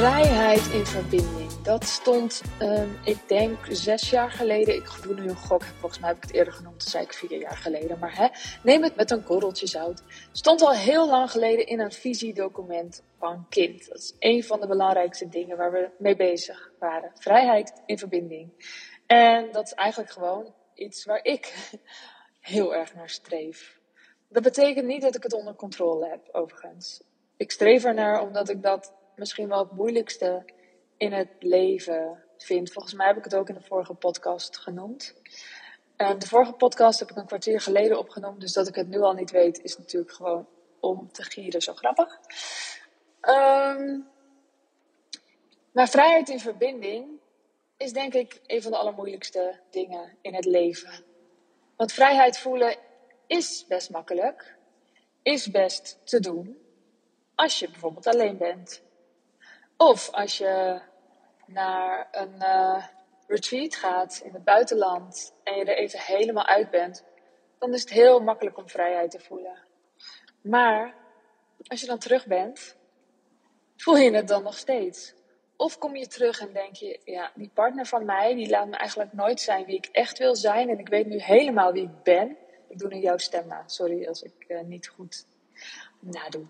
Vrijheid in verbinding. Dat stond, ehm, ik denk, zes jaar geleden. Ik doe nu een gok. Volgens mij heb ik het eerder genoemd. Dat zei ik vier jaar geleden. Maar hè, neem het met een korreltje zout. Stond al heel lang geleden in een visiedocument van kind. Dat is een van de belangrijkste dingen waar we mee bezig waren. Vrijheid in verbinding. En dat is eigenlijk gewoon iets waar ik heel erg naar streef. Dat betekent niet dat ik het onder controle heb, overigens. Ik streef ernaar omdat ik dat misschien wel het moeilijkste in het leven vind. Volgens mij heb ik het ook in de vorige podcast genoemd. Uh, de vorige podcast heb ik een kwartier geleden opgenomen, dus dat ik het nu al niet weet, is natuurlijk gewoon om te gieren zo grappig. Um, maar vrijheid in verbinding is denk ik een van de allermoeilijkste dingen in het leven. Want vrijheid voelen is best makkelijk, is best te doen, als je bijvoorbeeld alleen bent. Of als je naar een uh, retreat gaat in het buitenland en je er even helemaal uit bent, dan is het heel makkelijk om vrijheid te voelen. Maar als je dan terug bent, voel je het dan nog steeds? Of kom je terug en denk je, ja, die partner van mij, die laat me eigenlijk nooit zijn wie ik echt wil zijn. En ik weet nu helemaal wie ik ben. Ik doe nu jouw stem na. Sorry als ik uh, niet goed nadoe.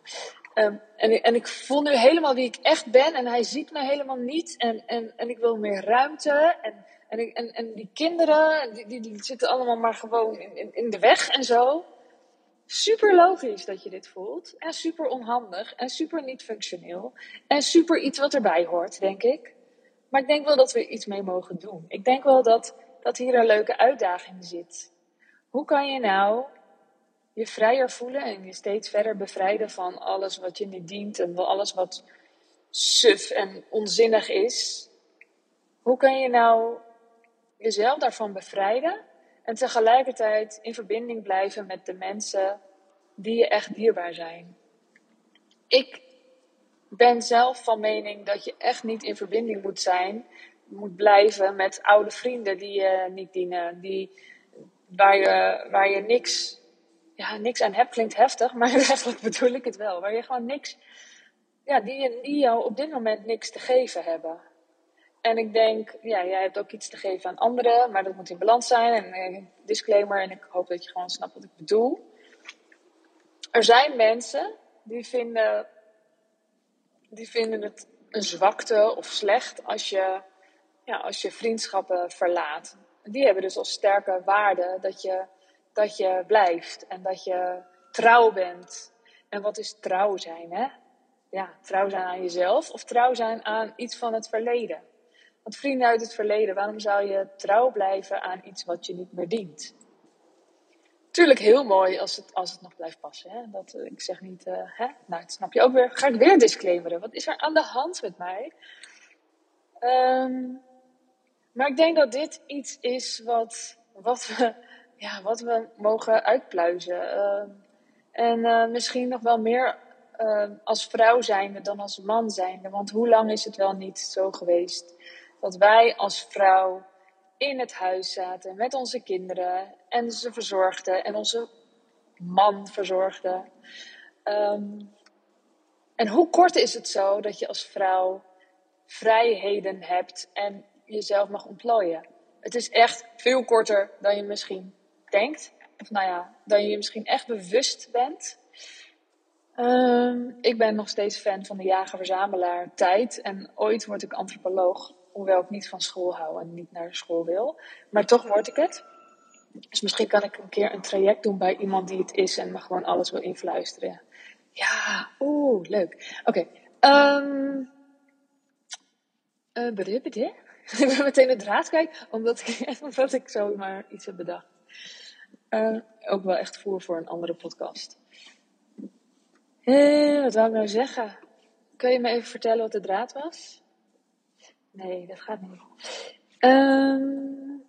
Um, en, en ik voel nu helemaal wie ik echt ben. En hij ziet me helemaal niet. En, en, en ik wil meer ruimte. En, en, en, en die kinderen, die, die zitten allemaal maar gewoon in, in, in de weg en zo. Super logisch dat je dit voelt. En super onhandig. En super niet functioneel. En super iets wat erbij hoort, denk ik. Maar ik denk wel dat we iets mee mogen doen. Ik denk wel dat, dat hier een leuke uitdaging zit. Hoe kan je nou je vrijer voelen en je steeds verder bevrijden van alles wat je niet dient en alles wat suf en onzinnig is? Hoe kan je nou jezelf daarvan bevrijden en tegelijkertijd in verbinding blijven met de mensen die je echt dierbaar zijn? Ik ben zelf van mening dat je echt niet in verbinding moet zijn, moet blijven met oude vrienden die je niet dienen, die, waar, je, waar je niks ja, niks aan hebt klinkt heftig, maar eigenlijk bedoel ik het wel. Waar je gewoon niks, ja, die, die jou op dit moment niks te geven hebben. En ik denk, ja, jij hebt ook iets te geven aan anderen, maar dat moet in balans zijn. En eh, disclaimer, en ik hoop dat je gewoon snapt wat ik bedoel. Er zijn mensen die vinden, die vinden het een zwakte of slecht als je, ja, als je vriendschappen verlaat. Die hebben dus als sterke waarde dat je dat je blijft en dat je trouw bent. En wat is trouw zijn, hè? Ja, trouw zijn aan jezelf of trouw zijn aan iets van het verleden. Want vrienden uit het verleden, waarom zou je trouw blijven aan iets wat je niet meer dient? Tuurlijk heel mooi als het, als het nog blijft passen. Hè? Dat, eh, ik zeg niet, uh, hè? nou, dat snap je ook weer. Ga ik weer disclaimeren. Wat is er aan de hand met mij? Um, maar ik denk dat dit iets is wat, wat we ja, wat we mogen uitpluizen. Ehm, en uh, misschien nog wel meer uh, als vrouw zijnde dan als man zijnde. Want hoe lang is het wel niet zo geweest dat wij als vrouw in het huis zaten met onze kinderen en ze verzorgden en onze man verzorgden. Um, en hoe kort is het zo dat je als vrouw vrijheden hebt en jezelf mag ontplooien? Het is echt veel korter dan je misschien denkt. Of nou ja, dat je je misschien echt bewust bent. Um, ik ben nog steeds fan van de jager-verzamelaar tijd. En ooit word ik antropoloog. Hoewel ik niet van school hou en niet naar school wil. Maar toch word ik het. Dus misschien kan ik een keer een traject doen bij iemand die het is en me gewoon alles wil influisteren. Ja, oeh, leuk. Oké. Okay, um, uh, ik ben meteen de draad kwijt, omdat ik, omdat ik zomaar iets heb bedacht. Uh, ook wel echt voer voor een andere podcast. Eh, wat wou ik nou zeggen? Kun je me even vertellen wat de draad was? Nee, dat gaat niet. Um,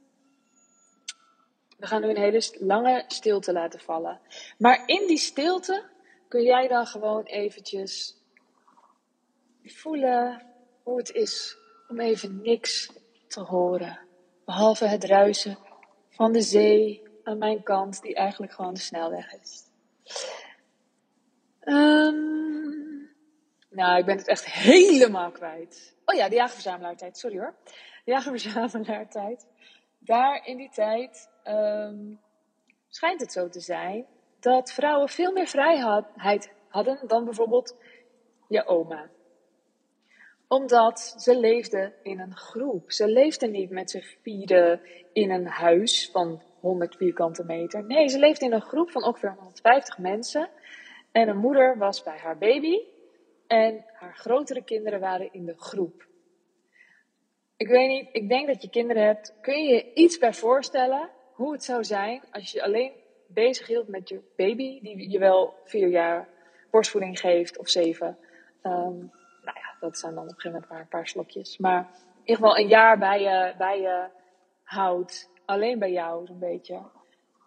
we gaan nu een hele lange stilte laten vallen. Maar in die stilte kun jij dan gewoon eventjes voelen hoe het is om even niks te horen. Behalve het ruisen van de zee aan mijn kant, die eigenlijk gewoon de snelweg is. Um, Nou, ik ben het echt helemaal kwijt. Oh ja, de jagerverzamelaartijd. Sorry hoor. De jagerverzamelaartijd. Daar in die tijd um, schijnt het zo te zijn dat vrouwen veel meer vrijheid hadden dan bijvoorbeeld je oma. Omdat ze leefden in een groep. Ze leefden niet met z'n vieren in een huis van 100 vierkante meter. Nee, ze leefden in een groep van ongeveer 150 mensen. En een moeder was bij haar baby. En haar grotere kinderen waren in de groep. Ik weet niet, ik denk dat je kinderen hebt. Kun je je iets bij voorstellen hoe het zou zijn als je alleen bezig hield met je baby, die je wel vier jaar borstvoeding geeft of zeven? Um, nou ja, dat zijn dan op een gegeven moment een paar slokjes. Maar in ieder geval een jaar bij je, bij je houdt, alleen bij jou zo'n beetje.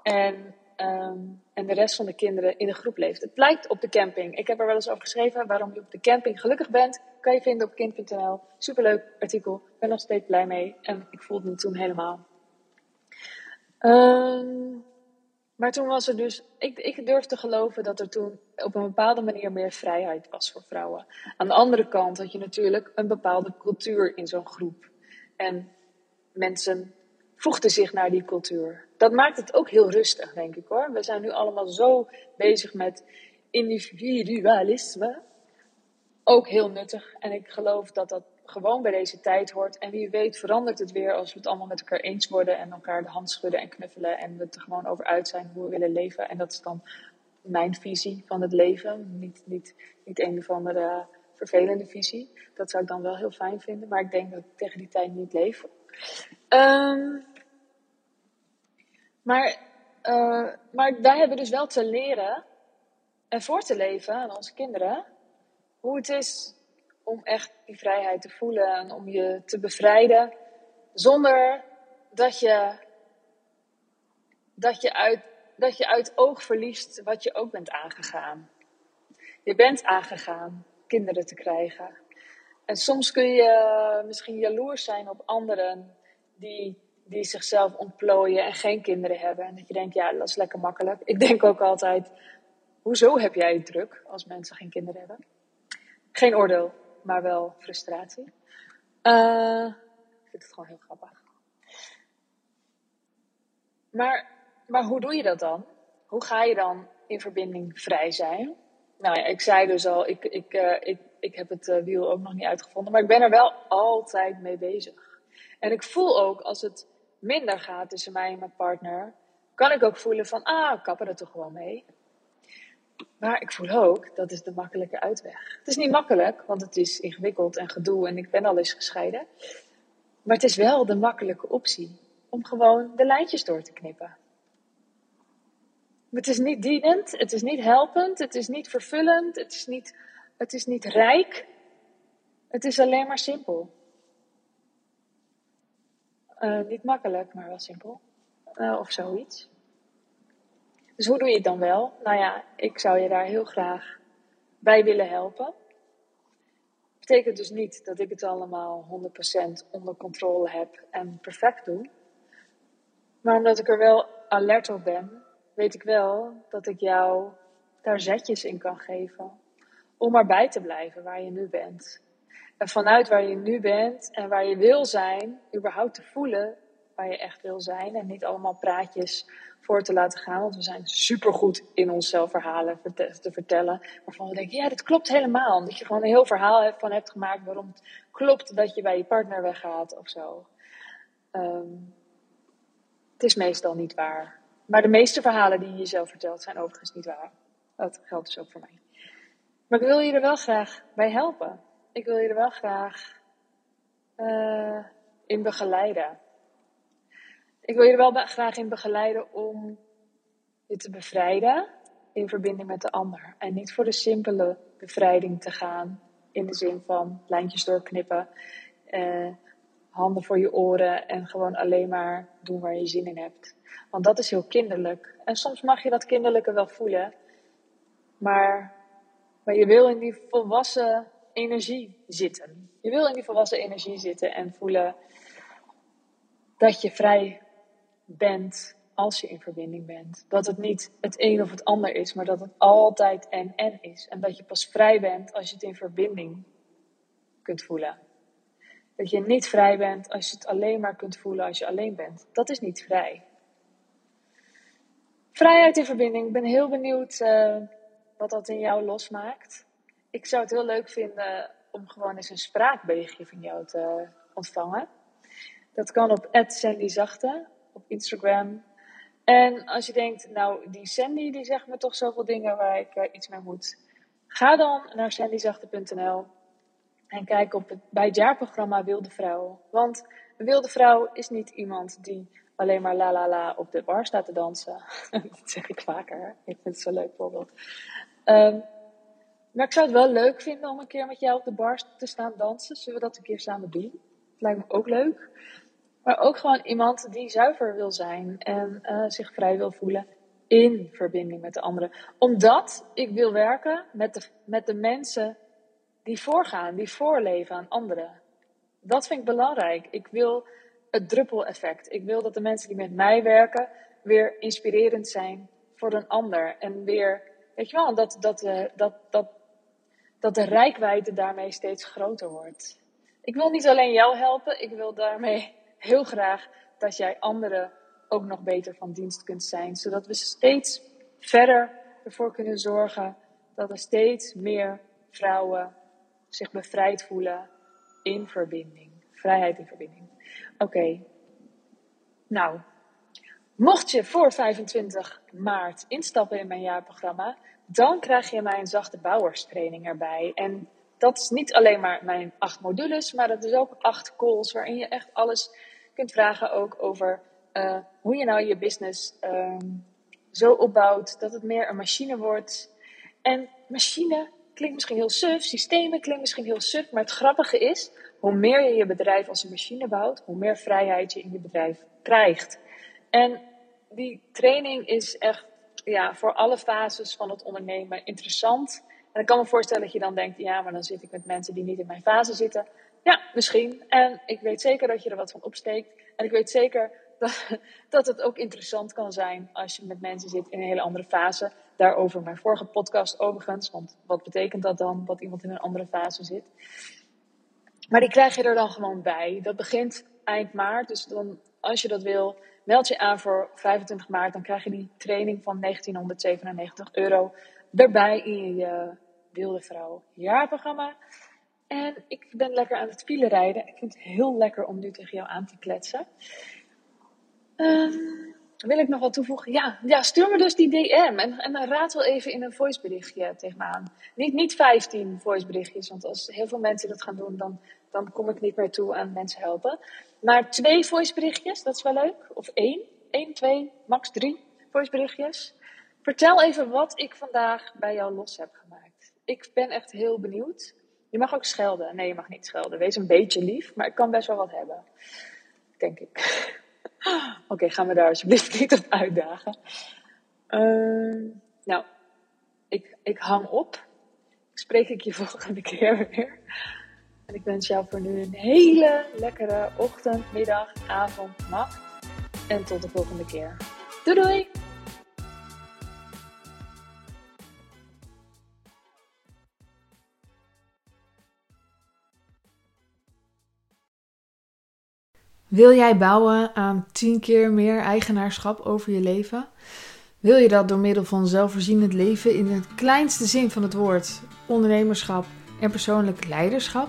En Ehm, en de rest van de kinderen in de groep leeft. Het lijkt op de camping. Ik heb er wel eens over geschreven waarom je op de camping gelukkig bent. Kan je vinden op kind.nl. Superleuk artikel. Ik ben nog steeds blij mee. En ik voelde het toen helemaal. Ehm, maar toen was er dus. Ik, ik durf te geloven dat er toen op een bepaalde manier meer vrijheid was voor vrouwen. Aan de andere kant had je natuurlijk een bepaalde cultuur in zo'n groep. En mensen voegden zich naar die cultuur. Dat maakt het ook heel rustig, denk ik hoor. We zijn nu allemaal zo bezig met individualisme. Ook heel nuttig. En ik geloof dat dat gewoon bij deze tijd hoort. En wie weet verandert het weer als we het allemaal met elkaar eens worden. En elkaar de hand schudden en knuffelen. En we het er gewoon over uit zijn hoe we willen leven. En dat is dan mijn visie van het leven. Niet, niet, niet een of andere vervelende visie. Dat zou ik dan wel heel fijn vinden. Maar ik denk dat ik tegen die tijd niet leef. Um, maar, uh, maar wij hebben dus wel te leren en voor te leven aan onze kinderen hoe het is om echt die vrijheid te voelen en om je te bevrijden zonder dat je, dat je, uit, dat je uit oog verliest wat je ook bent aangegaan. Je bent aangegaan kinderen te krijgen. En soms kun je misschien jaloers zijn op anderen die die zichzelf ontplooien en geen kinderen hebben. En dat je denkt, ja, dat is lekker makkelijk. Ik denk ook altijd, hoezo heb jij het druk als mensen geen kinderen hebben? Geen oordeel, maar wel frustratie. Uh, ik vind het gewoon heel grappig. Maar, maar hoe doe je dat dan? Hoe ga je dan in verbinding vrij zijn? Nou ja, ik zei dus al, ik, ik, uh, ik, ik heb het uh, wiel ook nog niet uitgevonden, maar ik ben er wel altijd mee bezig. En ik voel ook als het minder gaat tussen mij en mijn partner, kan ik ook voelen van, ah, kappen er toch gewoon mee. Maar ik voel ook, dat is de makkelijke uitweg. Het is niet makkelijk, want het is ingewikkeld en gedoe en ik ben al eens gescheiden. Maar het is wel de makkelijke optie om gewoon de lijntjes door te knippen. Het is niet dienend, het is niet helpend, het is niet vervullend, het is niet, het is niet rijk. Het is alleen maar simpel. Uh, niet makkelijk, maar wel simpel. Uh, of zoiets. Dus hoe doe je het dan wel? Nou ja, ik zou je daar heel graag bij willen helpen. Betekent dus niet dat ik het allemaal 100% onder controle heb en perfect doe. Maar omdat ik er wel alert op ben, weet ik wel dat ik jou daar zetjes in kan geven. Om erbij te blijven waar je nu bent. Vanuit waar je nu bent en waar je wil zijn, überhaupt te voelen waar je echt wil zijn. En niet allemaal praatjes voor te laten gaan. Want we zijn supergoed in onszelf verhalen te vertellen. Waarvan we denken, ja, dit klopt helemaal. Dat je gewoon een heel verhaal van hebt gemaakt waarom het klopt dat je bij je partner weggaat of zo. Um, het is meestal niet waar. Maar de meeste verhalen die je jezelf vertelt zijn overigens niet waar. Dat geldt dus ook voor mij. Maar ik wil je er wel graag bij helpen ik wil je er wel graag uh, in begeleiden. Ik wil je er wel graag in begeleiden om je te bevrijden in verbinding met de ander. En niet voor de simpele bevrijding te gaan. In de zin van lijntjes doorknippen, uh, handen voor je oren en gewoon alleen maar doen waar je zin in hebt. Want dat is heel kinderlijk. En soms mag je dat kinderlijke wel voelen. Maar, maar je wil in die volwassen energie zitten. Je wil in die volwassen energie zitten en voelen dat je vrij bent als je in verbinding bent. Dat het niet het een of het ander is, maar dat het altijd en en is. En dat je pas vrij bent als je het in verbinding kunt voelen. Dat je niet vrij bent als je het alleen maar kunt voelen als je alleen bent. Dat is niet vrij. Vrijheid in verbinding. Ik ben heel benieuwd uh, wat dat in jou losmaakt. Ik zou het heel leuk vinden om gewoon eens een spraakberichtje van jou te ontvangen. Dat kan op @sandyzachte op Instagram. En als je denkt, nou die Sandy die zegt me toch zoveel dingen waar ik uh, iets mee moet. Ga dan naar sandyzachte.nl en kijk op het, bij het jaarprogramma Wilde Vrouw. Want een wilde vrouw is niet iemand die alleen maar la la la op de bar staat te dansen. dat zeg ik vaker. Ik vind het zo leuk voorbeeld. Um, maar ik zou het wel leuk vinden om een keer met jou op de bar te staan dansen. Zullen we dat een keer samen doen? Dat lijkt me ook leuk. Maar ook gewoon iemand die zuiver wil zijn en uh, zich vrij wil voelen in verbinding met de anderen. Omdat ik wil werken met de, met de mensen die voorgaan, die voorleven aan anderen. Dat vind ik belangrijk. Ik wil het druppeleffect. Ik wil dat de mensen die met mij werken weer inspirerend zijn voor een ander. En weer, weet je wel, dat, dat, uh, dat, dat, dat de rijkwijde daarmee steeds groter wordt. Ik wil niet alleen jou helpen, ik wil daarmee heel graag dat jij anderen ook nog beter van dienst kunt zijn. Zodat we steeds verder ervoor kunnen zorgen dat er steeds meer vrouwen zich bevrijd voelen in verbinding. Vrijheid in verbinding. Oké. Nou, mocht je voor 25 maart instappen in mijn jaarprogramma, dan krijg je mijn zachte bouwerstraining erbij. En dat is niet alleen maar mijn acht modules, maar dat is ook acht calls waarin je echt alles kunt vragen ook over uh, hoe je nou je business um, zo opbouwt dat het meer een machine wordt. En machine klinkt misschien heel suf, systemen klinkt misschien heel suf, maar het grappige is, hoe meer je je bedrijf als een machine bouwt, hoe meer vrijheid je in je bedrijf krijgt. En die training is echt ja, voor alle fases van het ondernemen interessant. En ik kan me voorstellen dat je dan denkt, ja, maar dan zit ik met mensen die niet in mijn fase zitten. Ja, misschien. En ik weet zeker dat je er wat van opsteekt. En ik weet zeker dat, dat het ook interessant kan zijn als je met mensen zit in een hele andere fase. Daarover mijn vorige podcast overigens. Want wat betekent dat dan, dat iemand in een andere fase zit? Maar die krijg je er dan gewoon bij. Dat begint eind maart. Dus dan, als je dat wil, meld je aan voor 25 maart. Dan krijg je die training van 1997 euro erbij in je Wilde Vrouw jaarprogramma. En ik ben lekker aan het files rijden. Ik vind het heel lekker om nu tegen jou aan te kletsen. Um, wil ik nog wat toevoegen? Ja, ja, stuur me dus die DM en, en raad wel even in een voiceberichtje tegen me aan. Niet, niet 15 voiceberichtjes, want als heel veel mensen dat gaan doen, dan, dan kom ik niet meer toe aan mensen helpen. Maar twee voiceberichtjes, dat is wel leuk. Of één, één, twee, max drie voiceberichtjes. Vertel even wat ik vandaag bij jou los heb gemaakt. Ik ben echt heel benieuwd. Je mag ook schelden. Nee, je mag niet schelden. Wees een beetje lief, maar ik kan best wel wat hebben. Denk ik. Oké, okay, ga me daar alsjeblieft niet op uitdagen. Uh, nou, ik, ik hang op. Spreek ik je volgende keer weer. Ik wens jou voor nu een hele lekkere ochtend, middag, avond, nacht. En tot de volgende keer. Doei doei! Wil jij bouwen aan 10 keer meer eigenaarschap over je leven? Wil je dat door middel van zelfvoorzienend leven in het kleinste zin van het woord, ondernemerschap en persoonlijk leiderschap?